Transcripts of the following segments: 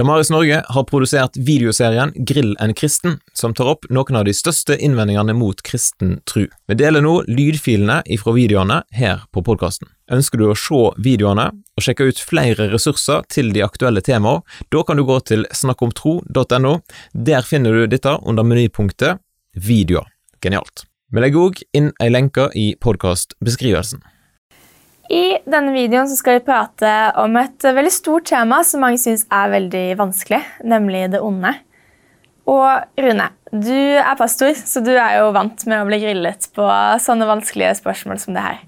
Damaris Norge har produsert videoserien Grill en kristen, som tar opp noen av de største innvendingene mot kristen tru. Vi deler nå lydfilene ifra videoene her på podkasten. Ønsker du å se videoene og sjekke ut flere ressurser til de aktuelle temaene, da kan du gå til snakkomtro.no. Der finner du dette under menypunktet Videoer. Genialt. Vi legger òg inn ei lenke i podkastbeskrivelsen. I denne videoen skal vi prate om et veldig stort tema som mange syns er veldig vanskelig, nemlig det onde. Og Rune, du er pastor, så du er jo vant med å bli grillet på sånne vanskelige spørsmål som det her.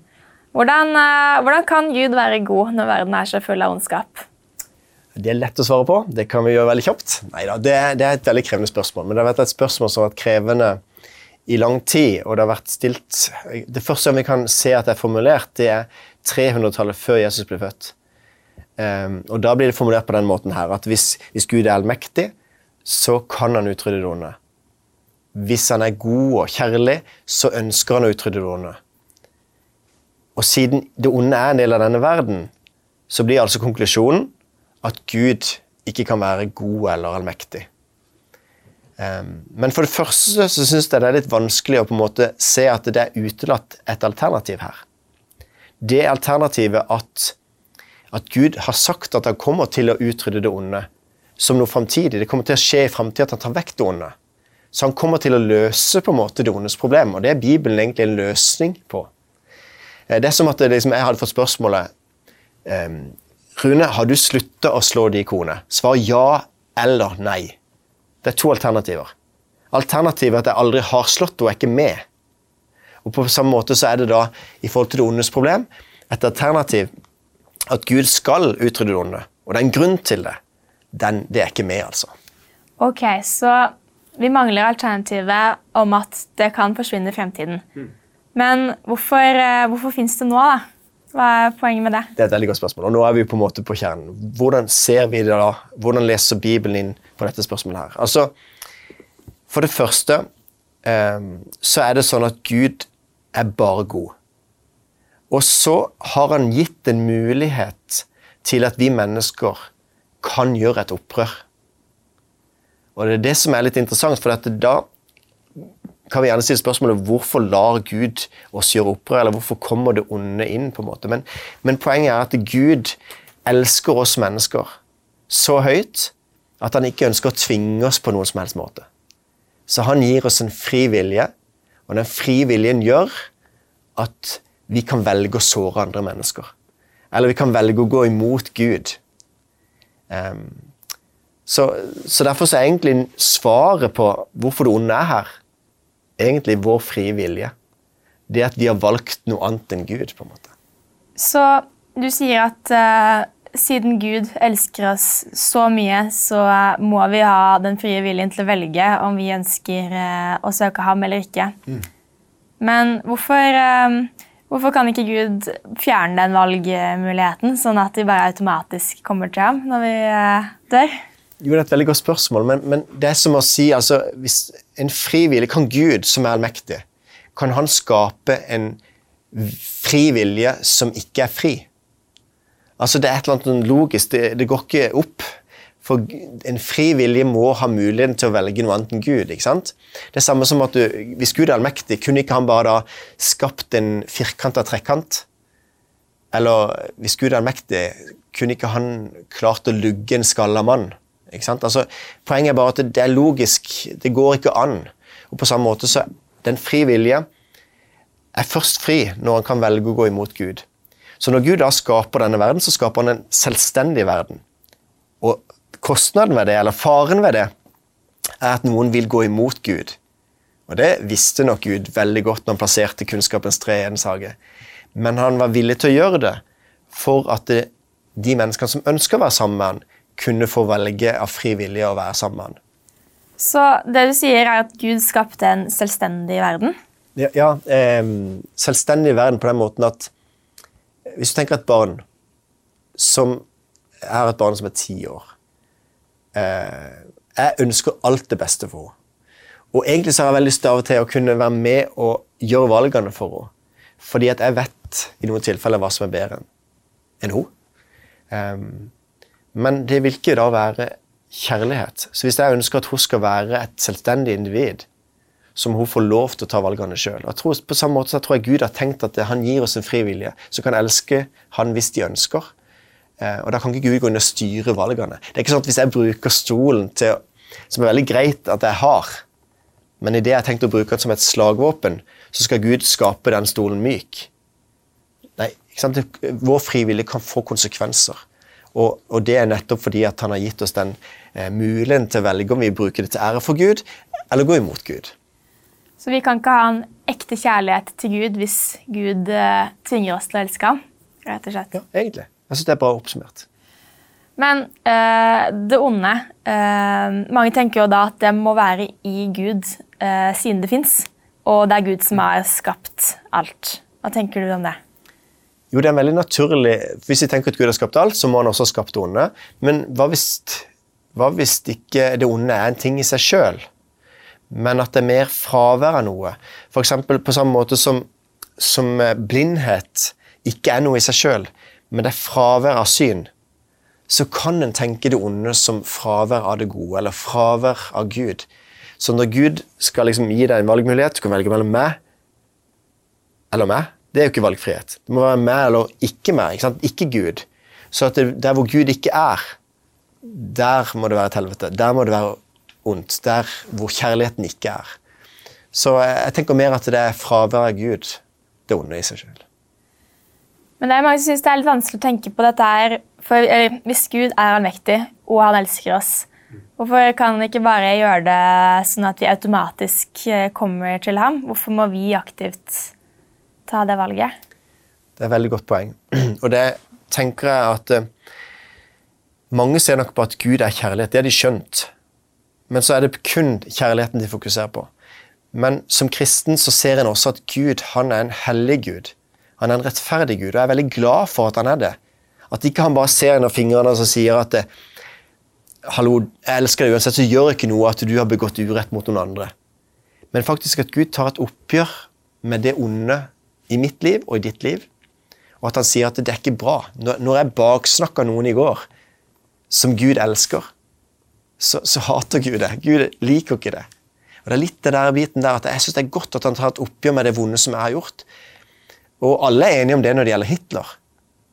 Hvordan, eh, hvordan kan Gud være god når verden er så full av ondskap? Det er lett å svare på. Det kan vi gjøre veldig kjapt. Neida, det, det er et veldig krevende spørsmål, men det har vært et spørsmål som har vært krevende i lang tid. og Det har vært stilt... Det første vi kan se at det er formulert, det er 300-tallet før Jesus ble født. Um, og Da blir det formulert på den måten her, at hvis, hvis Gud er allmektig, så kan han utrydde det onde. Hvis han er god og kjærlig, så ønsker han å utrydde det onde. Og siden det onde er en del av denne verden, så blir altså konklusjonen at Gud ikke kan være god eller allmektig. Um, men for det første så syns jeg det er litt vanskelig å på en måte se at det er utelatt et alternativ her det alternativet at, at Gud har sagt at han kommer til å utrydde det onde som noe framtidig. Det kommer til å skje i framtida at han tar vekk det onde. Så han kommer til å løse på en måte det ondes problem, og det er Bibelen egentlig en løsning på. Eh, det er som at liksom, jeg hadde fått spørsmålet um, Rune, har du slutta å slå de kone? Svar ja eller nei. Det er to alternativer. Alternativet er at jeg aldri har slått og er ikke med. Og På samme måte så er det da, i forhold til det ondes problem, et alternativ at Gud skal utrydde det onde. Og det er en grunn til det. Den, det er ikke med, altså. Ok, Så vi mangler alternativet om at det kan forsvinne i fremtiden. Mm. Men hvorfor, eh, hvorfor fins det nå, da? Hva er poenget med det? Det er et veldig godt spørsmål. og Nå er vi på en måte på kjernen. Hvordan ser vi det da? Hvordan leser Bibelen inn dette spørsmålet her? Altså, For det første um, så er det sånn at Gud er bare god. Og så har han gitt en mulighet til at vi mennesker kan gjøre et opprør. Og Det er det som er litt interessant, for da kan vi gjerne stille spørsmålet hvorfor lar Gud oss gjøre opprør, eller hvorfor kommer det onde inn? på en måte. Men, men poenget er at Gud elsker oss mennesker så høyt at han ikke ønsker å tvinge oss på noen som helst måte. Så han gir oss en fri vilje, og den frie viljen gjør at vi kan velge å såre andre mennesker. Eller vi kan velge å gå imot Gud. Um, så, så, derfor så er egentlig svaret på hvorfor det onde er her, egentlig vår frie vilje. Det at vi har valgt noe annet enn Gud. på en måte. Så du sier at uh, siden Gud elsker oss så mye, så må vi ha den frie viljen til å velge om vi ønsker uh, å søke ham eller ikke. Mm. Men hvorfor, ehm, hvorfor, kan ikke Gud fjerne den valgmuligheten, sånn at vi bare automatisk kommer til ham når vi eh, dør? Jo, Det er et veldig godt spørsmål, men, men det er som å si altså, hvis en frivillig, Kan Gud, som er allmektig, kan han skape en fri vilje som ikke er fri? Altså, Det er et eller annet logisk. Det, det går ikke opp. For en fri vilje må ha muligheten til å velge noe annet enn Gud. ikke sant? Det er samme som at du, Hvis Gud er allmektig, kunne ikke han bare da skapt en firkanta trekant? Eller hvis Gud er allmektig, kunne ikke han klart å lugge en skalla mann? ikke sant? Altså, Poenget er bare at det er logisk. Det går ikke an. Og på samme måte så Den fri vilje er først fri når han kan velge å gå imot Gud. Så når Gud da skaper denne verden, så skaper han en selvstendig verden. Og kostnaden ved det, eller faren ved det, er at noen vil gå imot Gud. Og Det visste nok Gud veldig godt når han plasserte kunnskapens tre i Edens hage. Men han var villig til å gjøre det for at det, de menneskene som ønsker å være sammen med han, kunne få velge av fri vilje å være sammen med han. Så det du sier, er at Gud skapte en selvstendig verden? Ja, ja eh, selvstendig verden på den måten at Hvis du tenker et barn som er et barn som er ti år eh, Jeg ønsker alt det beste for henne. Og egentlig så har jeg veldig lyst til å kunne være med og gjøre valgene for henne. Fordi at jeg vet i noen tilfeller hva som er bedre enn henne. Um, men det vil ikke da være kjærlighet. Så hvis jeg ønsker at hun skal være et selvstendig individ, så må hun får lov til å ta valgene sjøl. På samme måte så tror jeg Gud har tenkt at han gir oss en fri vilje, så kan elske han hvis de ønsker. Eh, og Da kan ikke Gud gå inn og styre valgene. Det er ikke sånn at Hvis jeg bruker stolen, til, som er veldig greit at jeg har, men idet jeg har tenkt å bruke den som et slagvåpen, så skal Gud skape den stolen myk. Nei, ikke sant? Vår frivillige kan få konsekvenser. Og, og, det er nettopp fordi at han har gitt oss den eh, muligheten til å velge om vi bruker det til ære for Gud, eller gå imot Gud. Så vi kan ikke ha en ekte kjærlighet til Gud hvis Gud eh, tvinger oss til å elske ham? rett og slett. Ja, egentlig. Jeg syns det er bra oppsummert. Men eh, det onde eh, Mange tenker jo da at det må være i Gud eh, siden det fins. Og det er Gud som har skapt alt. Hva tenker du om det? Jo, det er veldig naturlig. Hvis vi tenker at Gud har skapt alt, så må han også ha skapt det onde. Men hva hvis, hva hvis ikke det onde er en ting i seg sjøl, men at det er mer fravær av noe? F.eks. på samme måte som, som, blindhet ikke er noe i seg sjøl, men det er fravær av syn. Så kan en tenke det onde som fravær av det gode, eller fravær av Gud. Så når Gud skal liksom gi deg en valgmulighet, du kan velge mellom meg eller meg, det er jo ikke valgfrihet. Det må være meg eller ikke meg, ikke, sant? ikke Gud. Så det, der hvor Gud ikke er, der må det være et helvete. Der må det være ondt. Der hvor kjærligheten ikke er. Så jeg tenker mer at det er fravær av Gud, det onde i seg sjøl. Men det er mange som syns det er litt vanskelig å tenke på dette her. For hvis Gud er allmektig, og han elsker oss, hvorfor kan han ikke bare gjøre det sånn at vi automatisk eh, kommer til ham? Hvorfor må vi aktivt ta det valget? Det er et veldig godt poeng. Og det tenker jeg at uh, mange ser nok på at Gud er kjærlighet. Det har de skjønt. Men så er det kun kjærligheten de fokuserer på. Men som kristen så ser en også at Gud han er en hellig Gud. Han er en rettferdig Gud, og jeg er veldig glad for at han er det. At ikke han bare ser under fingrene og sier at det, Hallo, jeg elsker deg uansett, så gjør ikke noe at du har begått urett mot noen andre. Men faktisk at Gud tar et oppgjør med det onde i mitt liv og i ditt liv. Og at han sier at det er ikke bra. Når jeg baksnakka noen i går som Gud elsker, så, så, hater Gud det. Gud liker ikke det. Og Det er litt det der biten der at jeg synes det er godt at han tar et oppgjør med det vonde som jeg har gjort. Og alle er enige om det når det gjelder Hitler.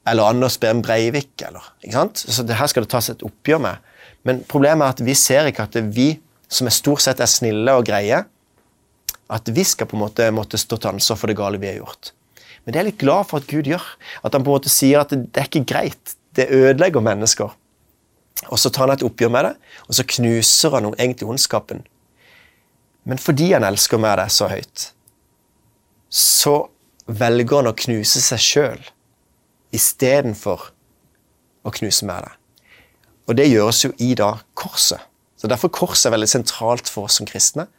Eller Anders Behn Breivik. Eller, ikke sant? Så det her skal det tas et oppgjør med. Men problemet er at vi ser ikke at vi, som er stort sett er snille og greie, at vi skal på en måte måtte stå til ansvar for det gale vi har gjort. Men det er jeg litt glad for at Gud gjør. At han på en måte sier at det, det er ikke greit. Det ødelegger mennesker. Og så tar han et oppgjør med det, og så knuser han egentlig ondskapen. Men fordi han elsker meg det så høyt, så velger han å knuse seg sjøl istedenfor å knuse meg det. Og det gjøres jo i da korset. Så Derfor korset er veldig sentralt for oss som kristne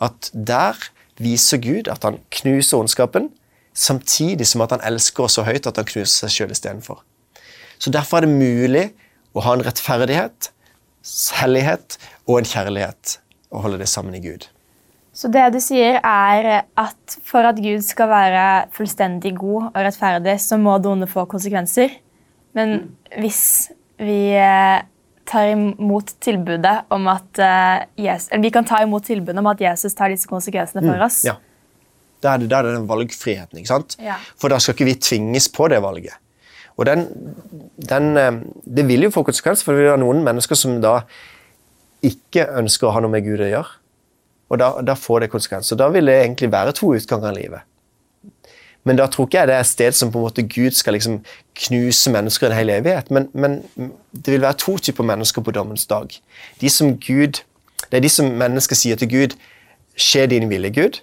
at der viser Gud at han knuser ondskapen, samtidig som at han elsker oss så høyt at han knuser seg sjøl istedenfor. Så derfor er det mulig å ha en rettferdighet, hellighet og en kjærlighet, og holde det sammen i Gud. Så det du sier, er at for at Gud skal være fullstendig god og rettferdig, så må det onde få konsekvenser. Men hvis vi eh, tar imot tilbudet om at uh, Jesus, eller vi kan ta imot tilbudet om at Jesus tar disse konsekvensene for mm, oss. Ja. Da er, det, er den valgfriheten. ikke sant? Ja. For da skal ikke vi tvinges på det valget. Og den, den, eh, Det vil jo få konsekvenser, for det vil være noen mennesker som da ikke ønsker å ha noe med Gud å gjøre. Og da, da får det konsekvenser. Da vil det egentlig være to utganger av livet. Men da tror ikke jeg det er et sted som på en måte Gud skal liksom knuse mennesker en hel evighet. Men, men, det vil være to typer mennesker på dommens dag. De som Gud, det er de som mennesker sier til Gud 'Skje din vilje, Gud'.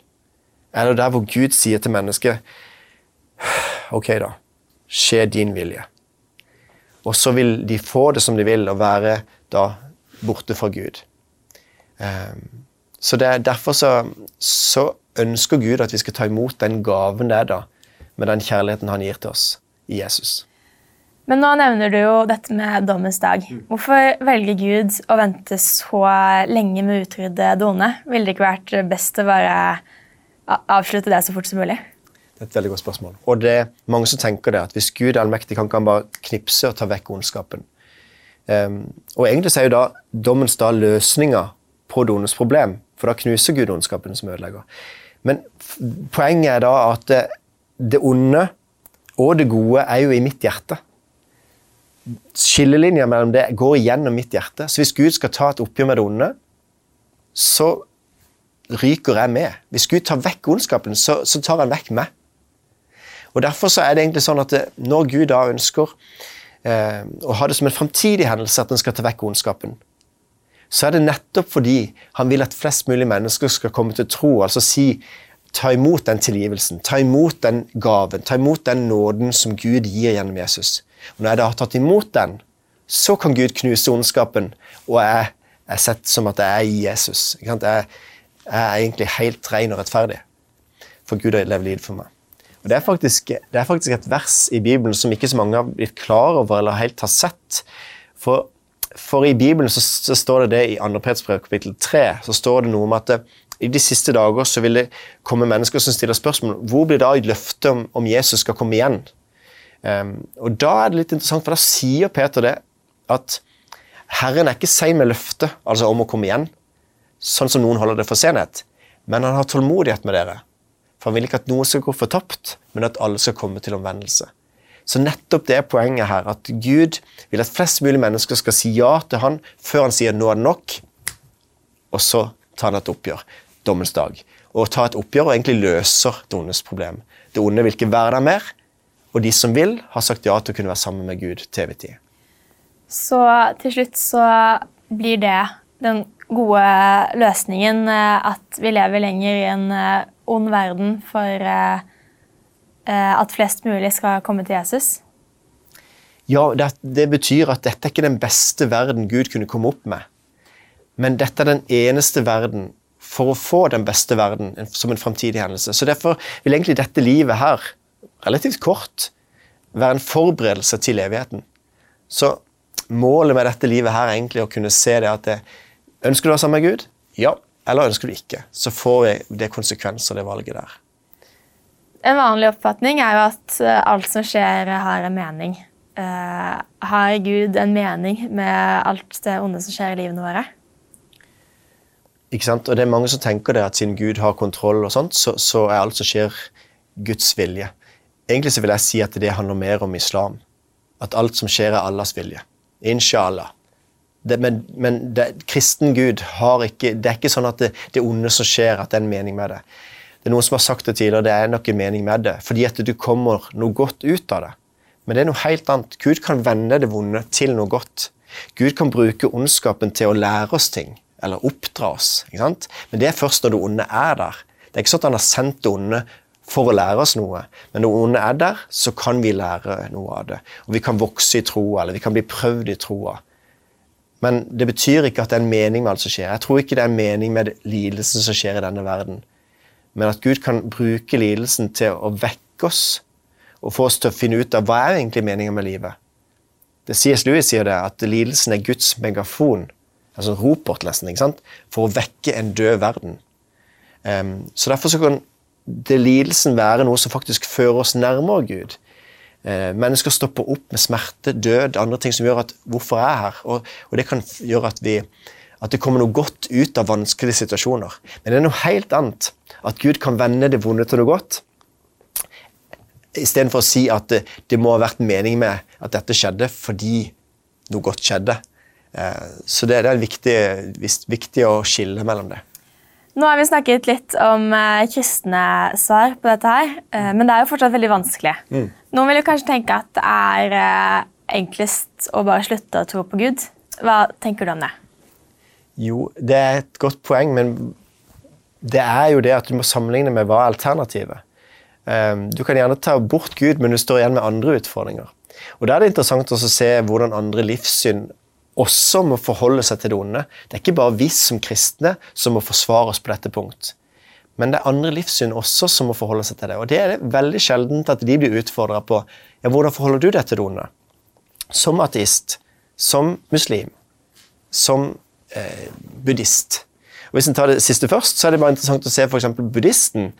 Eller der hvor Gud sier til mennesket 'Ok, da. Skje din vilje'. Og så vil de få det som de vil, og være da borte fra Gud. Um, så det er Derfor så, så ønsker Gud at vi skal ta imot den gaven det er da, med den kjærligheten han gir til oss i Jesus. Men nå nevner du jo dette med dommens dag. Hvorfor velger Gud å vente så lenge med å utrydde det onde? Ville det ikke vært best å bare avslutte det så fort som mulig? Det er et veldig godt spørsmål. Og det er mange som tenker det, at hvis Gud er allmektig, kan ikke han bare knipse og ta vekk ondskapen. Um, og egentlig så er jo da dommens da løsninga på ondes problem, for da knuser Gud ondskapen som ødelegger. Men poenget er da at det, det onde og det gode er jo i mitt hjerte. Skillelinja mellom det går gjennom mitt hjerte. Så hvis Gud skal ta et oppgjør med det onde, så ryker jeg med. Hvis Gud tar vekk ondskapen, så, så tar han vekk meg. Og Derfor så er det egentlig sånn at det, når Gud da ønsker eh, å ha det som en framtidig hendelse at han skal ta vekk ondskapen, så er det nettopp fordi han vil at flest mulig mennesker skal komme til tro. altså si ta imot den tilgivelsen, ta imot den gaven, ta imot den nåden som Gud gir gjennom Jesus. Og Når jeg da har tatt imot den, så kan Gud knuse ondskapen, og jeg er sett som at jeg er i Jesus. Jeg, er egentlig helt ren og rettferdig, for Gud har levd livet for meg. Og det er, faktisk, det er, faktisk, et vers i Bibelen som ikke så mange har blitt klar over eller helt har sett. For, for i Bibelen så, så, står det det i 2. Petersbrev kapittel 3 så står det noe om at det, i de siste dager så vil det komme mennesker som stiller spørsmål hvor blir da løftet om, om Jesus skal komme igjen. Um, og Da er det litt interessant, for da sier Peter det at Herren er ikke sein med løftet altså om å komme igjen, sånn som noen holder det for senhet, men han har tålmodighet med dere. For han vil ikke at noen skal gå fortapt, men at alle skal komme til omvendelse. Så nettopp det er poenget her, at Gud vil at flest mulig mennesker skal si ja til han før han sier 'nå er det nok', og så tar han et oppgjør dommens dag. Og tar et oppgjør og egentlig løser det ondes problem. Det onde vil ikke være der mer, og de som vil, har sagt ja til å kunne være sammen med Gud til evig tid. Så til slutt så blir det den gode løsningen eh, at vi lever lenger i en eh, ond verden for eh, at flest mulig skal komme til Jesus? Ja, det, det, betyr at dette er ikke den beste verden Gud kunne komme opp med. Men dette er den eneste verden for å få den beste verden som en framtidig hendelse. Så Derfor vil egentlig dette livet her, relativt kort, være en forberedelse til evigheten. Så målet med dette livet her er egentlig å kunne se det at det, Ønsker du å være sammen med Gud? Ja. Eller ønsker du ikke? Så får det konsekvenser, det valget der. En vanlig oppfatning er jo at eh, alt som skjer, har en mening. Uh, har Gud en mening med alt det onde som skjer i livene våre? Ikke sant? Og det er mange som tenker det at siden Gud har kontroll, og sånt, så, så er alt som skjer, Guds vilje. Egentlig så vil jeg si at det handler mer om islam. At alt som skjer, er Allahs vilje. Inshallah. Det, men, men det, kristen Gud har ikke Det er ikke sånn at det, det onde som skjer, at det er en mening med det. Det er Noen som har sagt det tidligere, det er nok en mening med det. Fordi at du kommer noe godt ut av det. Men det er noe helt annet. Gud kan vende det vonde til noe godt. Gud kan bruke ondskapen til å lære oss ting eller oppdra oss. Men det er først når det onde er der. Det er ikke sånn at han har sendt det onde for å lære oss noe, men når onde er der, så kan vi lære noe av det. Og Vi kan vokse i troa, eller vi kan bli prøvd i troa. Men det betyr ikke at det er en mening med alt som skjer. Jeg tror ikke det er en mening med lidelsen som skjer i denne verden. Men at Gud kan bruke lidelsen til å vekke oss og få oss til å finne ut av hva er egentlig meningen med livet. Det sies Louis sier det, at lidelsen er Guds megafon altså ropert nesten, ikke sant? for å vekke en død verden. Um, så Derfor så kan det lidelsen være noe som faktisk fører oss nærmere Gud. Uh, mennesker stopper opp med smerte, død, andre ting som gjør at 'hvorfor er jeg her?' Og, og det kan gjøre at, vi, at det kommer noe godt ut av vanskelige situasjoner. Men det er noe helt annet at Gud kan vende det vonde til noe godt. Istedenfor å si at det, det må ha vært mening med at dette skjedde fordi noe godt skjedde. Eh, så det, er viktig, viktig, å skille mellom det. Nå har vi snakket litt om eh, kristne svar på dette, her, eh, men det er jo fortsatt veldig vanskelig. Mm. Noen vil jo kanskje tenke at det er eh, enklest å bare slutte å tro på Gud. Hva tenker du om det? Jo, det er et godt poeng, men det er jo det at du må sammenligne med hva er alternativet. Um, du kan gjerne ta bort Gud, men du står igjen med andre utfordringer. Og Da er det interessant å se hvordan andre livssyn også må forholde seg til det onde. Det er ikke bare vi som kristne som må forsvare oss på dette punkt. Men det er andre livssyn også som må forholde seg til det. Og det er veldig sjeldent at de blir utfordra på ja, hvordan forholder du deg til det onde. Som ateist, som muslim, som eh, buddhist. Og Hvis en tar det siste først, så er det bare interessant å se f.eks. buddhisten,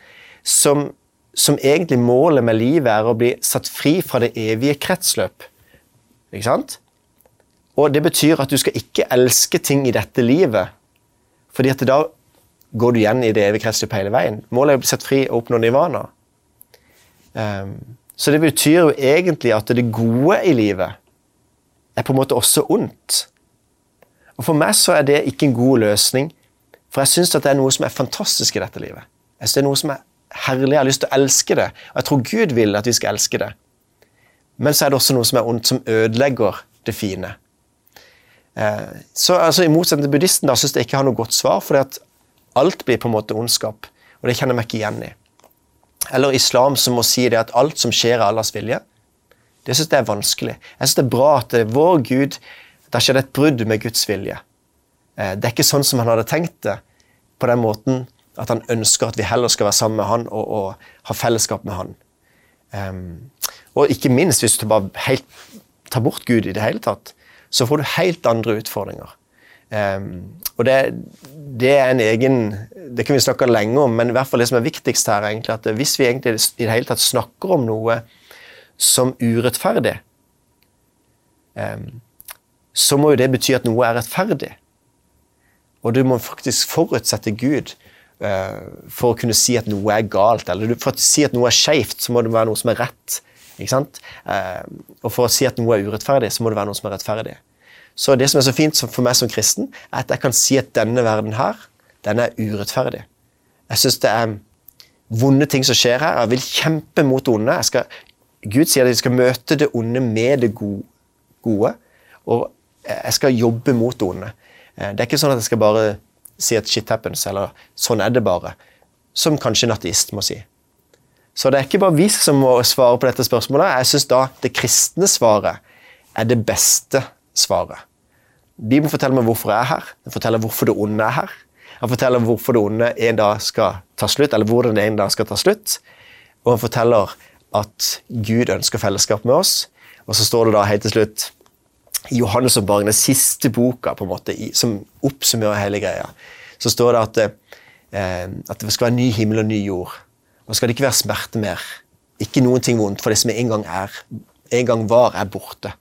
som, som egentlig målet med livet er å bli satt fri fra det evige kretsløp. Ikke sant? Og det betyr at du skal ikke elske ting i dette livet, fordi at da går du igjen i det evige kretsløpet hele veien. Målet er å bli sett fri og oppnå nivana. Um, så det betyr jo egentlig at det gode i livet er på en måte også ondt. Og For meg så er det ikke en god løsning, for jeg syns det er noe som er fantastisk i dette livet. Jeg synes det er noe som er herlig, jeg har lyst til å elske det, og jeg tror Gud vil at vi skal elske det. Men så er det også noe som er ondt, som ødelegger det fine. Eh, så altså, I motsetning til buddhisten da, syns jeg ikke har noe godt svar, for alt blir på en måte ondskap, og det kjenner jeg meg ikke igjen i. Eller islam som må si det at alt som skjer, er Allahs vilje. Det syns jeg er vanskelig. Jeg syns det er bra at det er vår Gud det har skjedd et brudd med Guds vilje. Eh, det er ikke sånn som han hadde tenkt det, på den måten at han ønsker at vi heller skal være sammen med han og, og ha fellesskap med han. Um, og ikke minst, hvis du bare helt tar bort Gud i det hele tatt, så får du helt andre utfordringer. Um, og det, det, er en egen Det kan vi snakke lenge om, men i hvert fall det som er viktigst her, er egentlig at hvis vi egentlig i det hele tatt snakker om noe som urettferdig, um, så må jo det bety at noe er rettferdig. Og du må faktisk forutsette Gud uh, for å kunne si at noe er galt. Eller for å si at noe er skeivt, så må det være noe som er rett. Ikke sant? Uh, og for å si at noe er urettferdig, så må det være noe som er rettferdig. Så det som er så fint for meg som kristen, er at jeg kan si at denne verden her, den er urettferdig. Jeg syns det er vonde ting som skjer her. Jeg vil kjempe mot det onde. Skal, Gud sier at vi skal møte det onde med det gode. Og jeg skal jobbe mot det onde. Eh, det er ikke sånn at jeg skal bare si at shit happens, eller sånn er det bare. Som kanskje en ateist må si. Så det er ikke bare vi som må svare på dette spørsmålet. Jeg syns da det kristne svaret er det beste svaret. Bibelen forteller meg hvorfor jeg er her. Den forteller hvorfor det onde er her. Han forteller hvorfor det onde en dag skal ta slutt, eller hvordan det en dag skal ta slutt. Og han forteller at Gud ønsker fellesskap med oss. Og så står det da helt til slutt i Johannes og den siste boka på en måte, som oppsummerer hele greia, så står det at, eh, at det skal være ny himmel og ny jord. Og skal det ikke være smerte mer. Ikke noen ting vondt, for det som en gang, er, en gang var, er borte.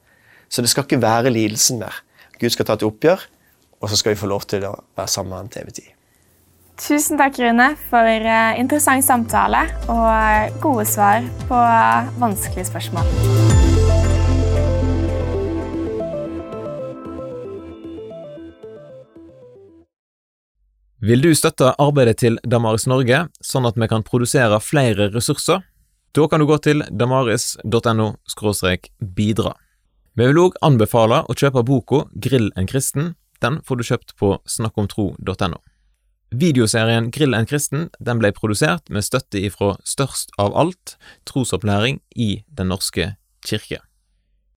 Så det skal ikke være lidelsen mer. Gud skal ta et oppgjør, og så skal vi få lov til å være sammen med ham til evig tid. Tusen takk, Rune, for uh, interessant samtale og uh, gode svar på uh, vanskelige spørsmål. Vil du støtte arbeidet til Damaris Norge, sånn at vi kan produsere flere ressurser? Da kan du gå til damaris.no bidra. Vi vil òg anbefale å kjøpe boka Grill en kristen. Den får du kjøpt på snakkomtro.no. Videoserien Grill en kristen den ble produsert med støtte ifra Størst av alt, trosopplæring i Den norske kirke.